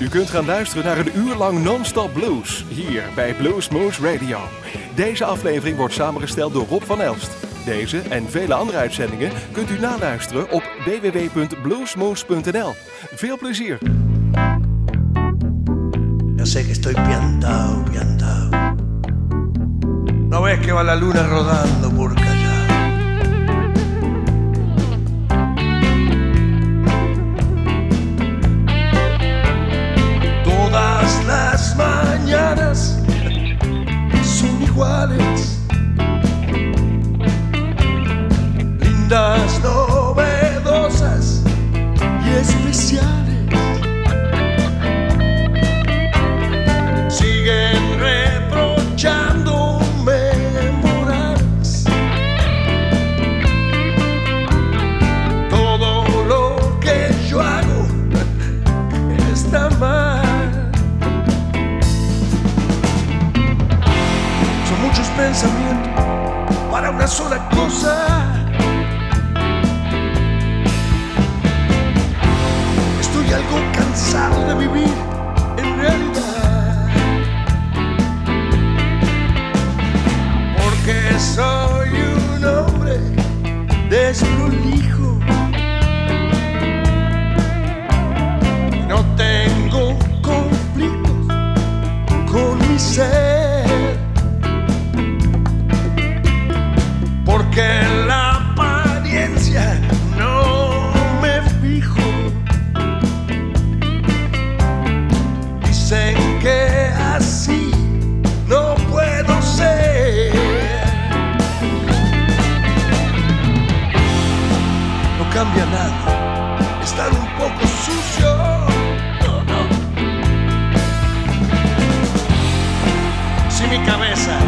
U kunt gaan luisteren naar een uur lang non-stop blues hier bij Blues Moose Radio. Deze aflevering wordt samengesteld door Rob van Elst. Deze en vele andere uitzendingen kunt u naluisteren op www.bluesmoose.nl. Veel plezier! Yo sé que estoy piantao, piantao. No va la luna rodando por. Son iguales. Lindas, novedosas y especiales. Una sola cosa. Estoy algo cansado de vivir en realidad. Porque soy un hombre desprolijo. No tengo conflictos con mi ser. Cambia nada, estar un poco sucio. No, no. Si mi cabeza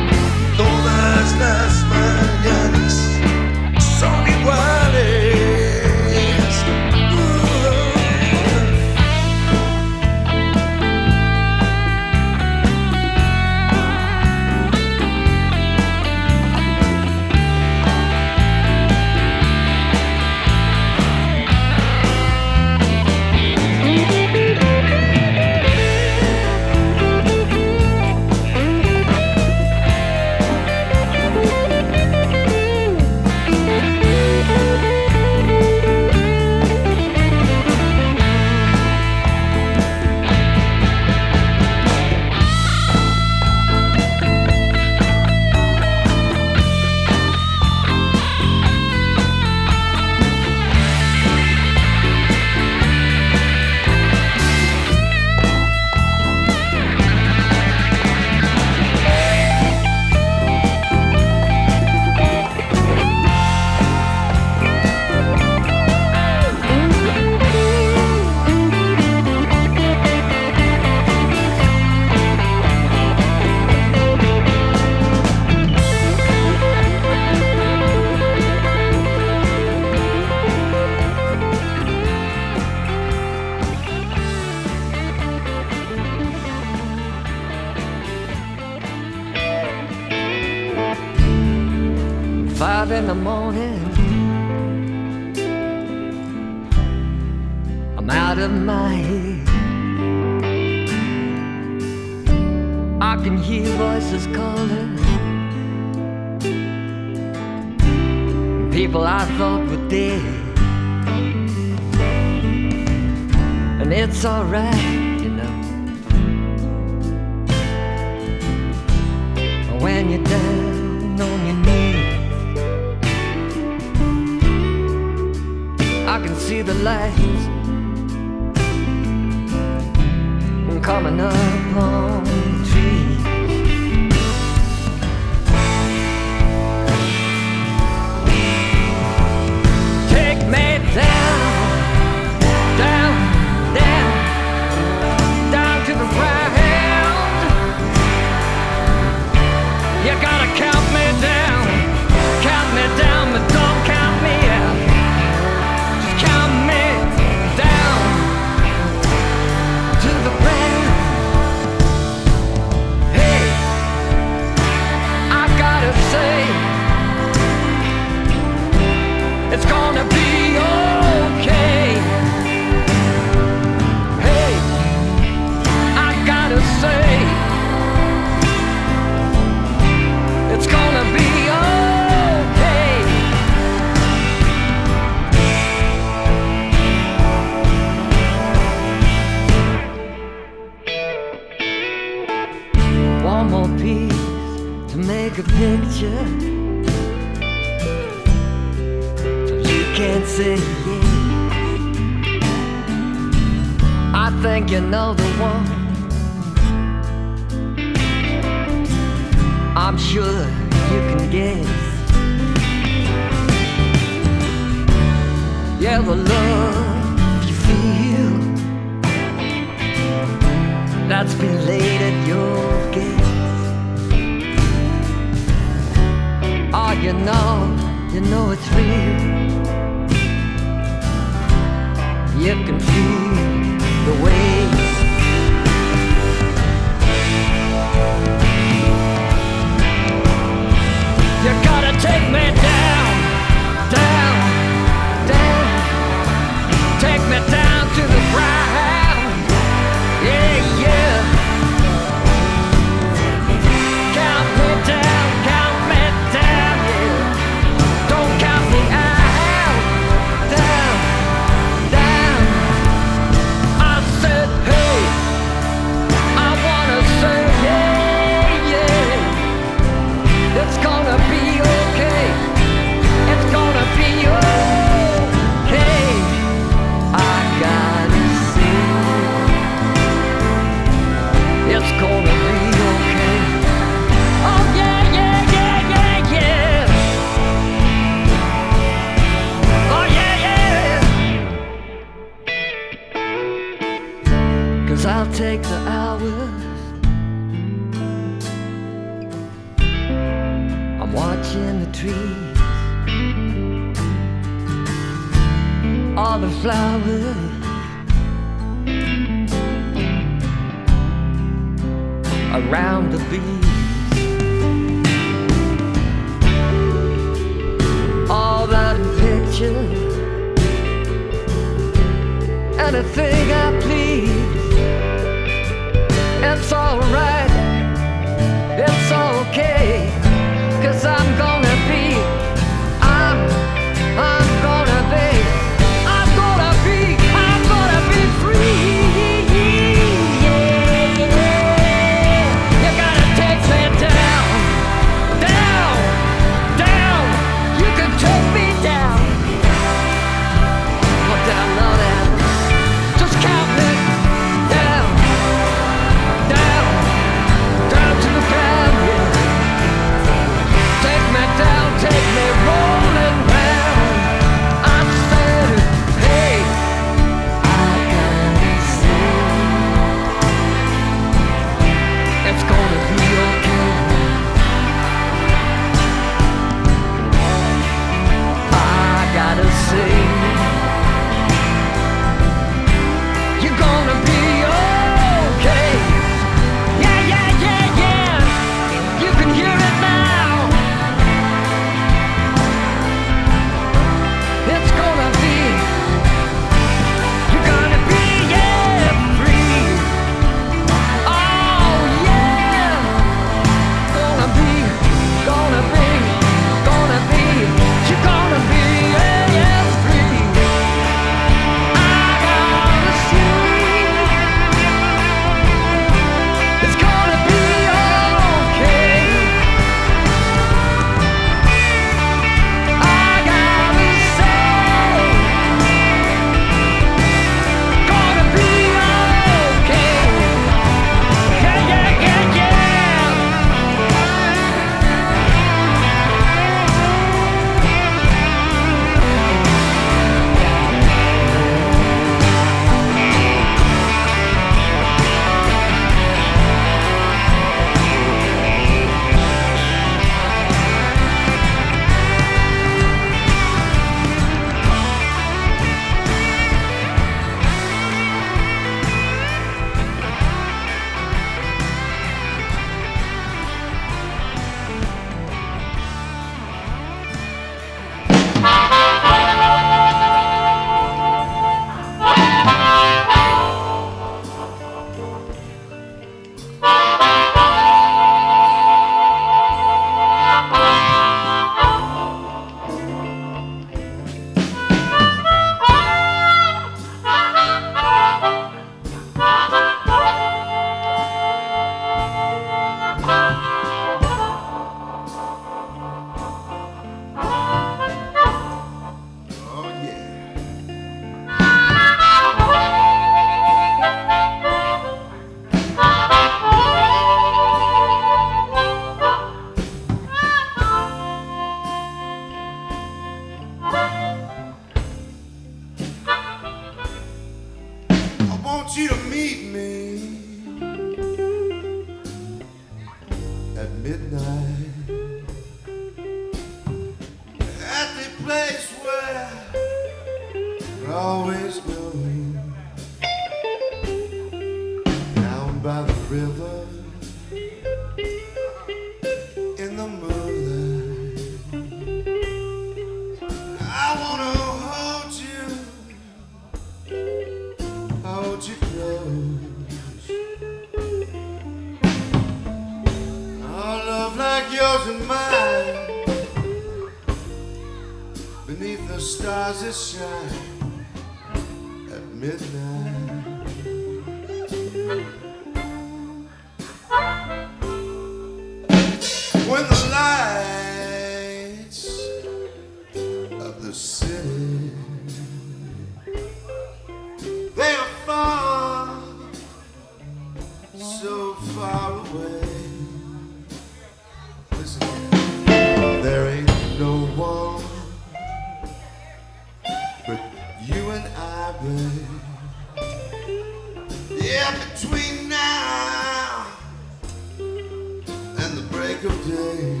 of day.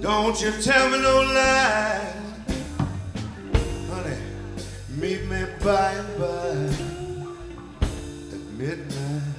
Don't you tell me no lies, honey. Meet me by and by at midnight.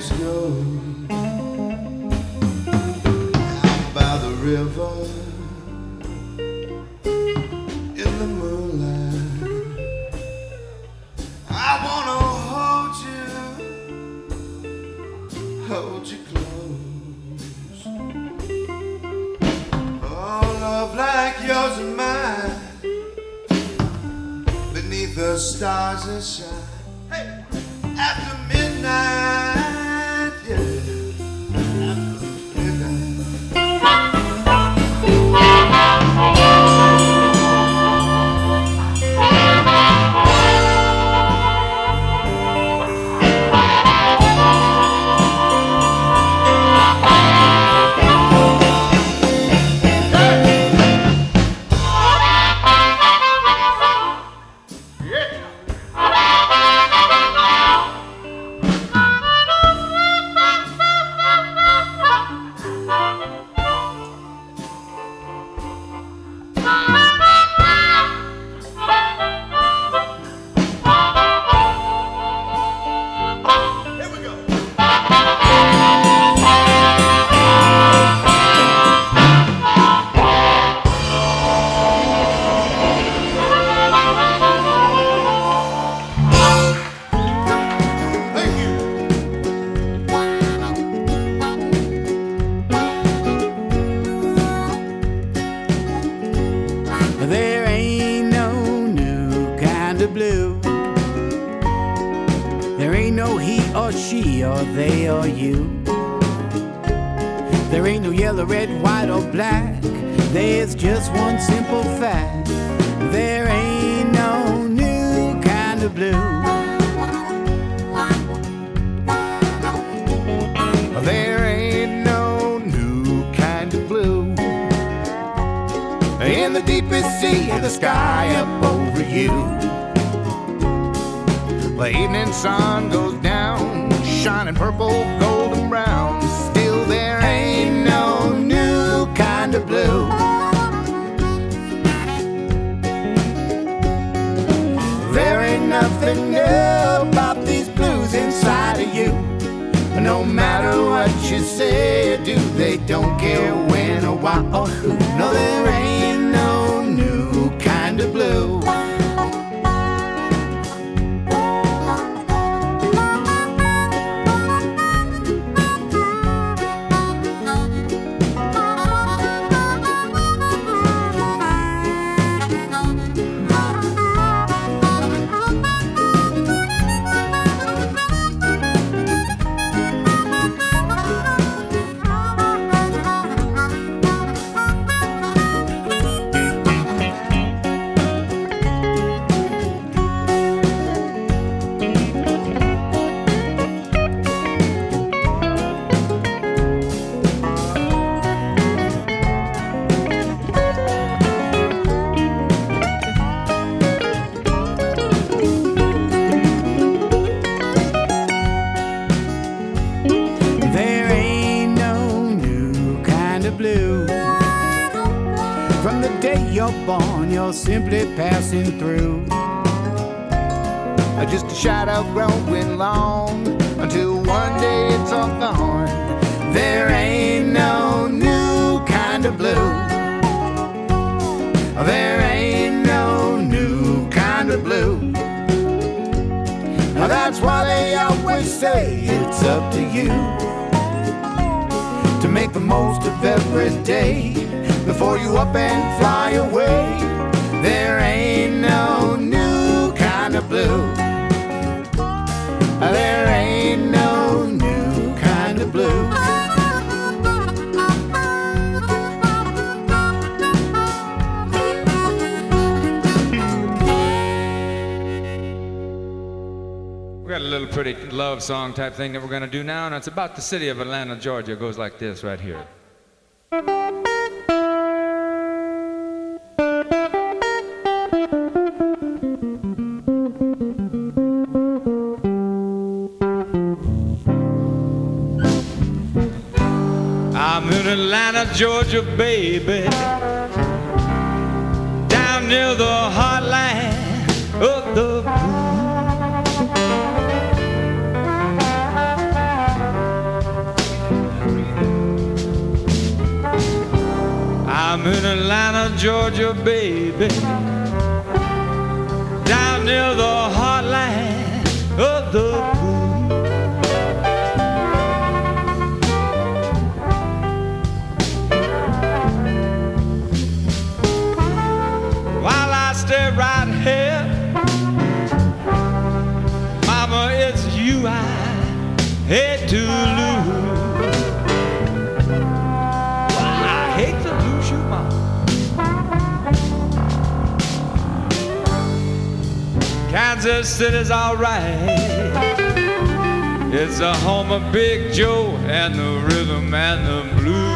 years go. There ain't no yellow, red, white, or black. There's just one simple fact. There ain't no new kind of blue. There ain't no new kind of blue. In the deepest sea of the sky up over you. The evening sun goes down, shining purple, golden blue. There ain't nothing new about these blues inside of you. No matter what you say or do, they don't care when or why or who. No, there ain't you're simply passing through. Just a shadow growing long until one day it's all gone. There ain't no new kind of blue. There ain't no new kind of blue. That's why they always say it's up to you to make the most of every day before you up and fly away. There ain't no new kind of blue. There ain't no new kind of blue. We got a little pretty love song type thing that we're going to do now, and it's about the city of Atlanta, Georgia. It goes like this right here. Atlanta, Georgia, baby. Down near the heartland of the I'm in Atlanta, Georgia, baby. Down near the heartland of the hate to lose. I hate to lose you, Mama. Kansas City's alright. It's the home of Big Joe and the rhythm and the blues.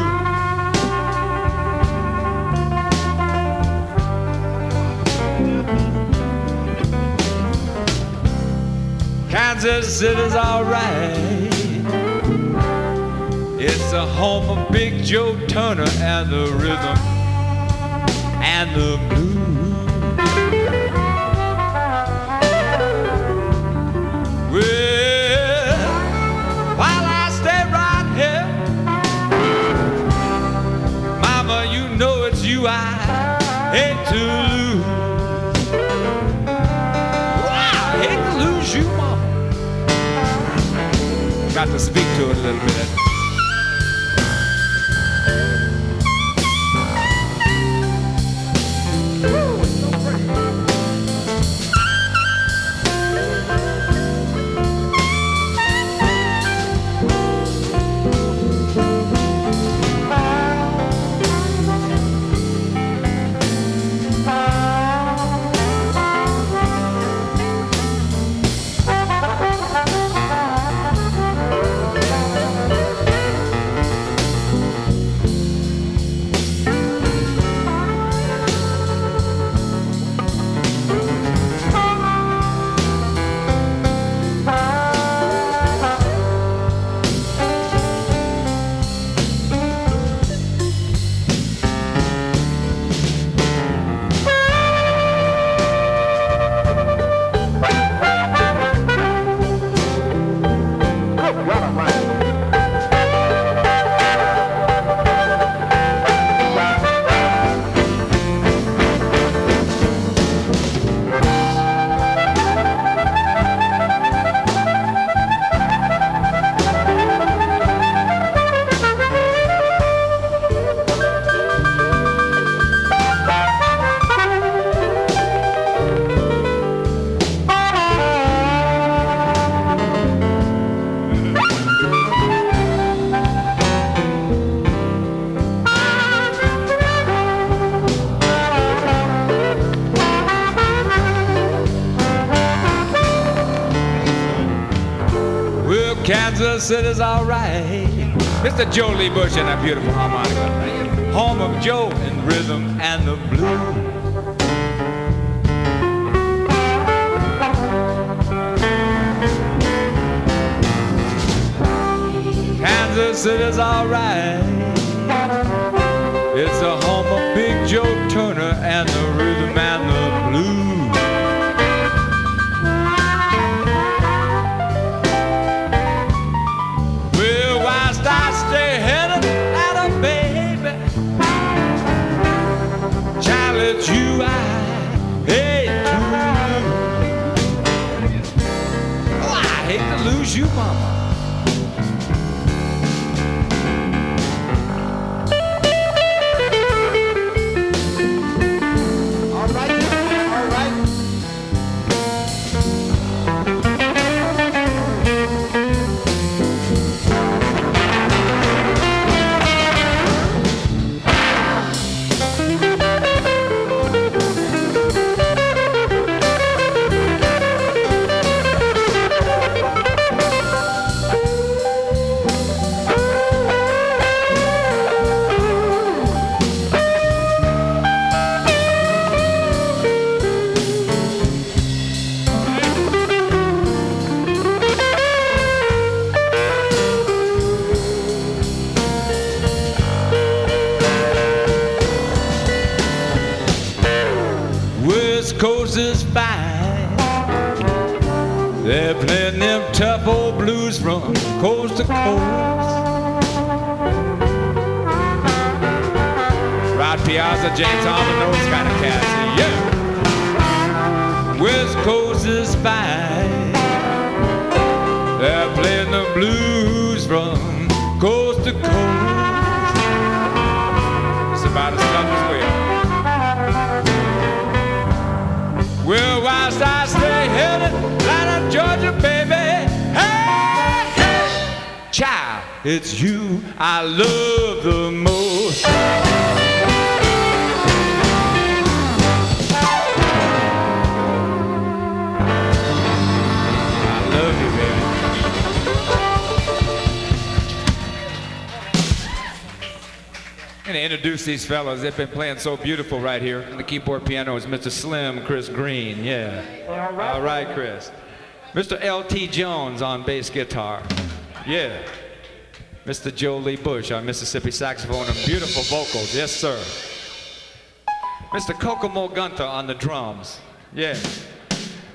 Kansas City's alright. It's the home of Big Joe Turner and the rhythm and the blues. Well, while I stay right here, Mama, you know it's you I hate to lose. I hate to lose you, Mama. Got to speak to it a little bit. Mr. Lee Bush and that beautiful harmonica. Home of Joe and rhythm and the blues. Kansas City's alright. I love the most. I love you, baby. I'm gonna introduce these fellas. They've been playing so beautiful right here. On the keyboard piano is Mr. Slim, Chris Green. Yeah. All right, Chris. Mr. L.T. Jones on bass guitar. Yeah. Mr. Joe Lee Bush on Mississippi saxophone and beautiful vocals. Yes, sir. Mr. Kokomo Gunther on the drums. Yeah.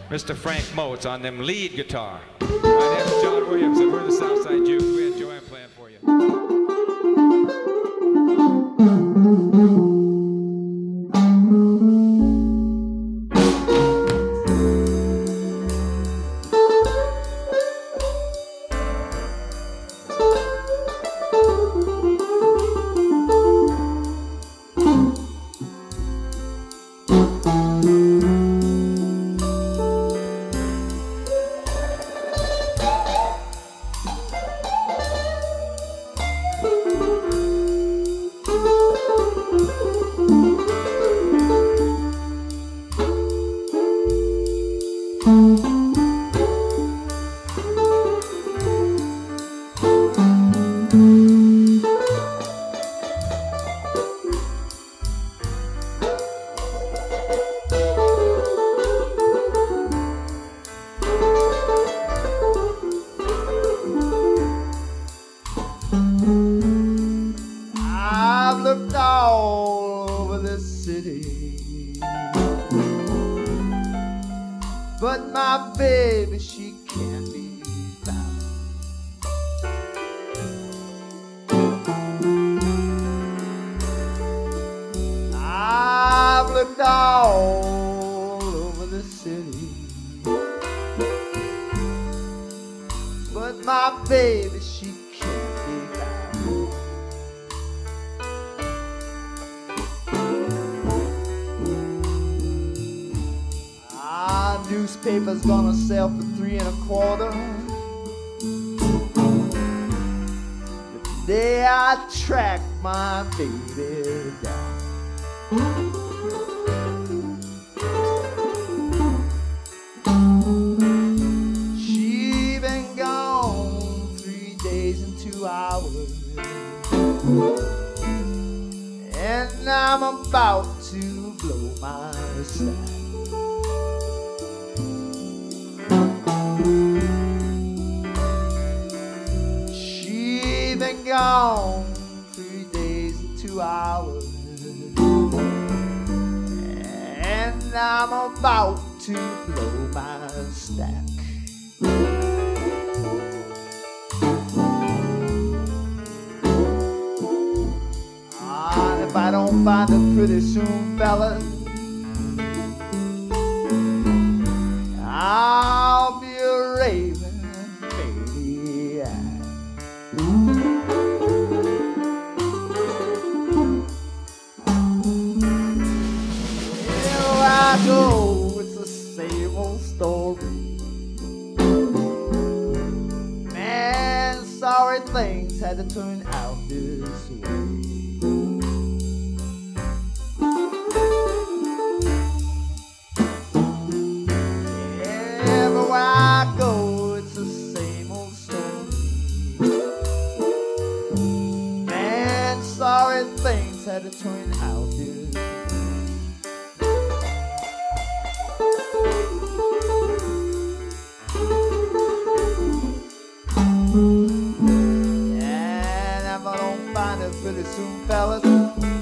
Mr. Frank Motes on them lead guitar. My name is John Williamson. We're the Southside Jews. Gonna for three and a quarter. The day I track my baby down. She been gone three days and two hours. And I'm about to blow my stack. Gone three days and two hours. And I'm about to blow my stack. Ah, if I don't find her pretty soon, fellas, I'll had to turn out don't pretty soon, fellas,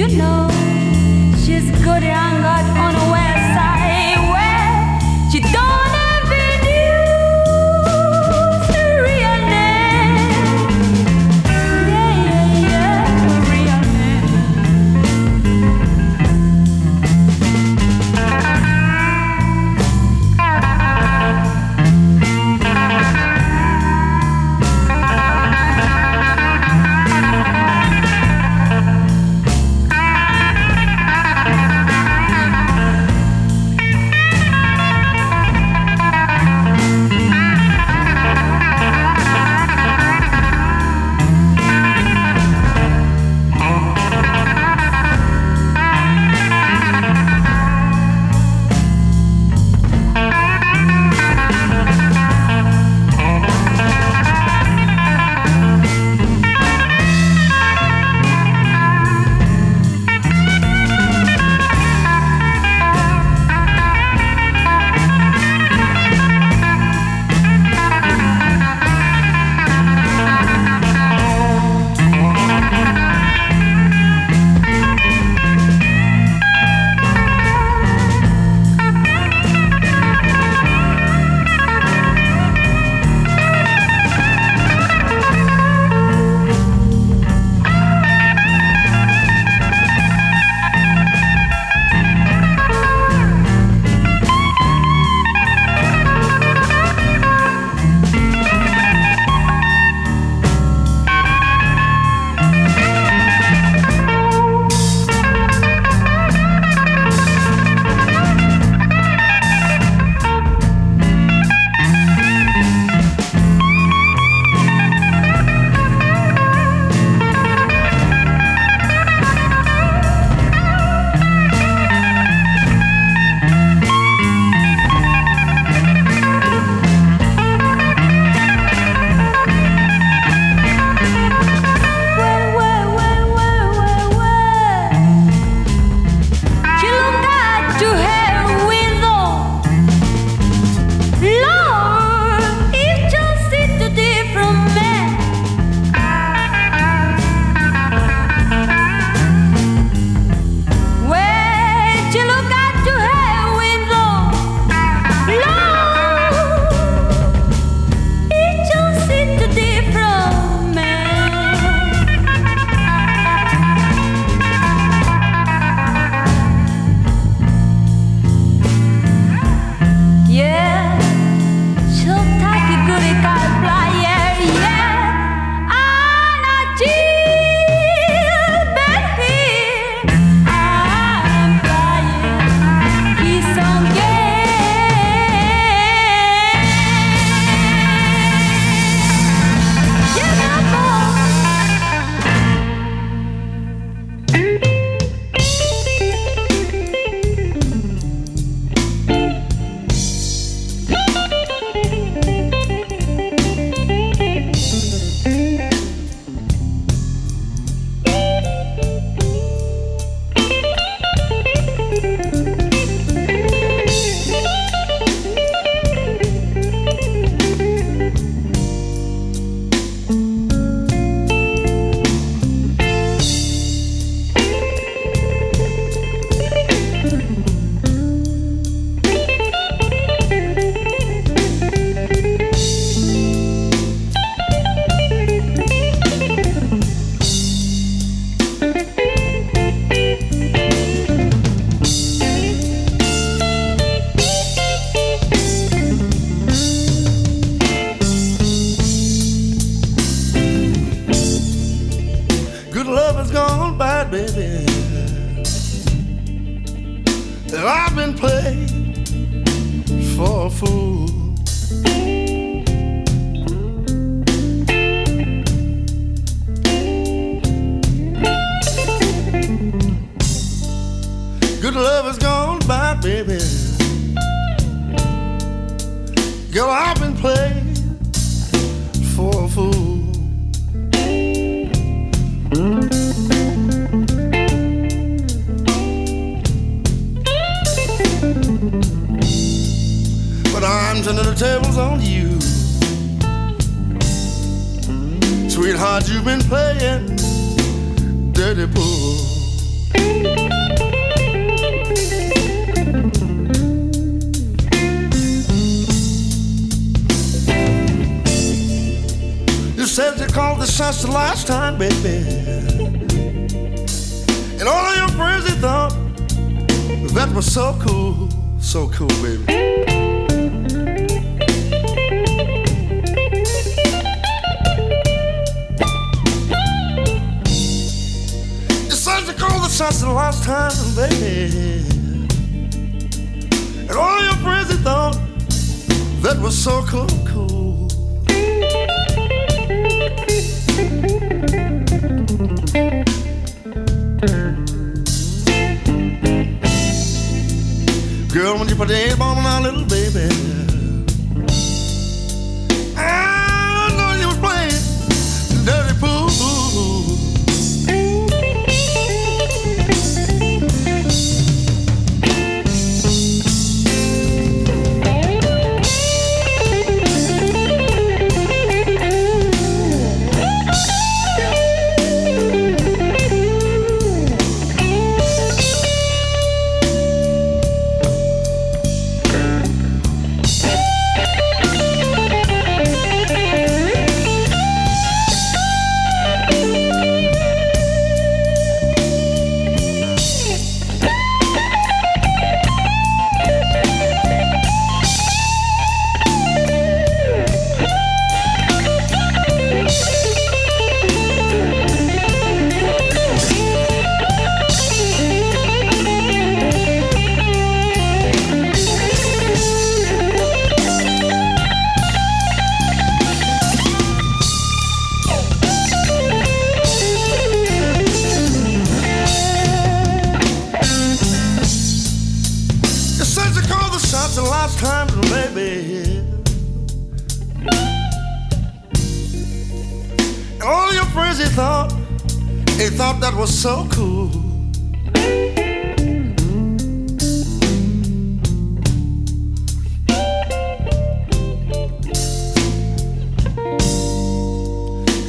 You know, she's good and got on a way. That was so cool, cool. Girl, when you put the A-bomb on our little baby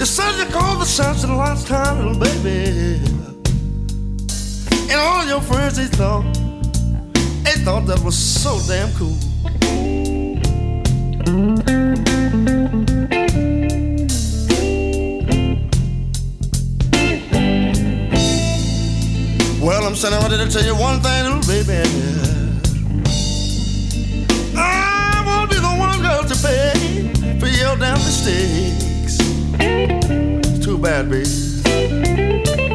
You said you called the shots the last time, little baby. And all your friends, they thought, they thought that was so damn cool. Well, I'm sitting ready to tell you one thing, little baby. I won't be the one girl to pay for your damn mistakes. Too bad, baby.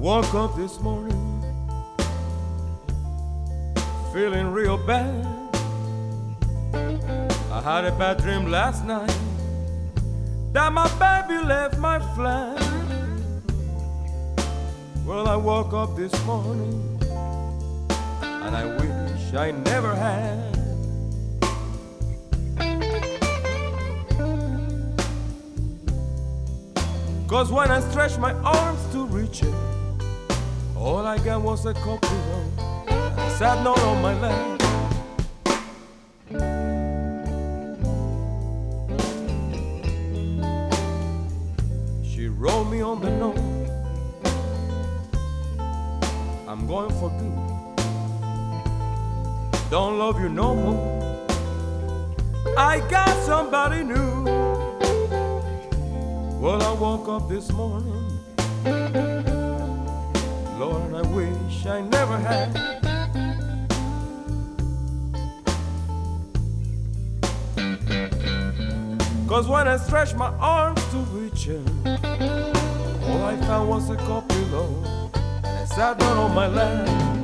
Woke up this morning feeling real bad. I had a bad dream last night that my baby left my flat. Well, I woke up this morning and I wish I never had. Cause when I stretch my arms to reach it, all I got was a pillow and a sad note on my lap. She wrote me on the note. I'm going for good. Don't love you no more. I got somebody new. Well, I woke up this morning. Lord, I wish I never had. Cause when I stretched my arms to reach her, all I found was a cold pillow. And I sat down on my lap.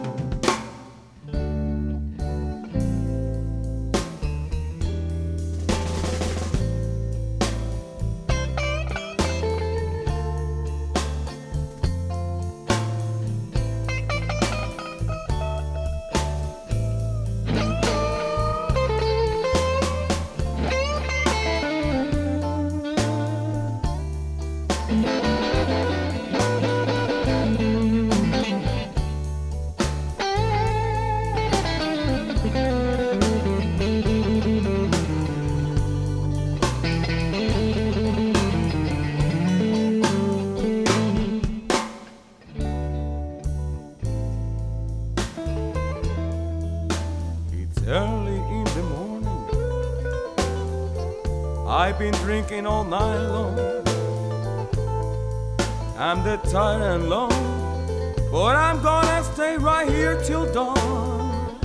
Drinking all night long. I'm dead tired and long, but I'm gonna stay right here till dawn.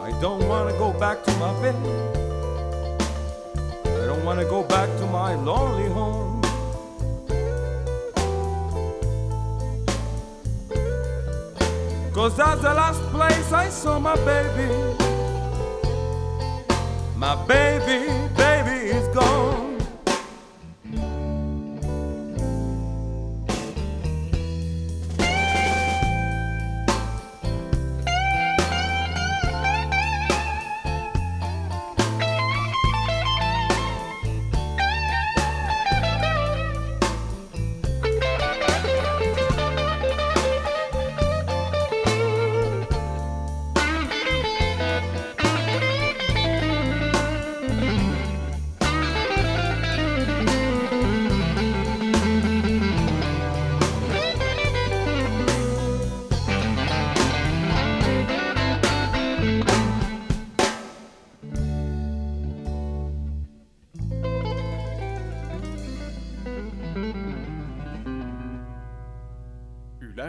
I don't wanna go back to my bed. I don't wanna go back to my lonely home. Cause that's the last place I saw my baby. My baby, gone.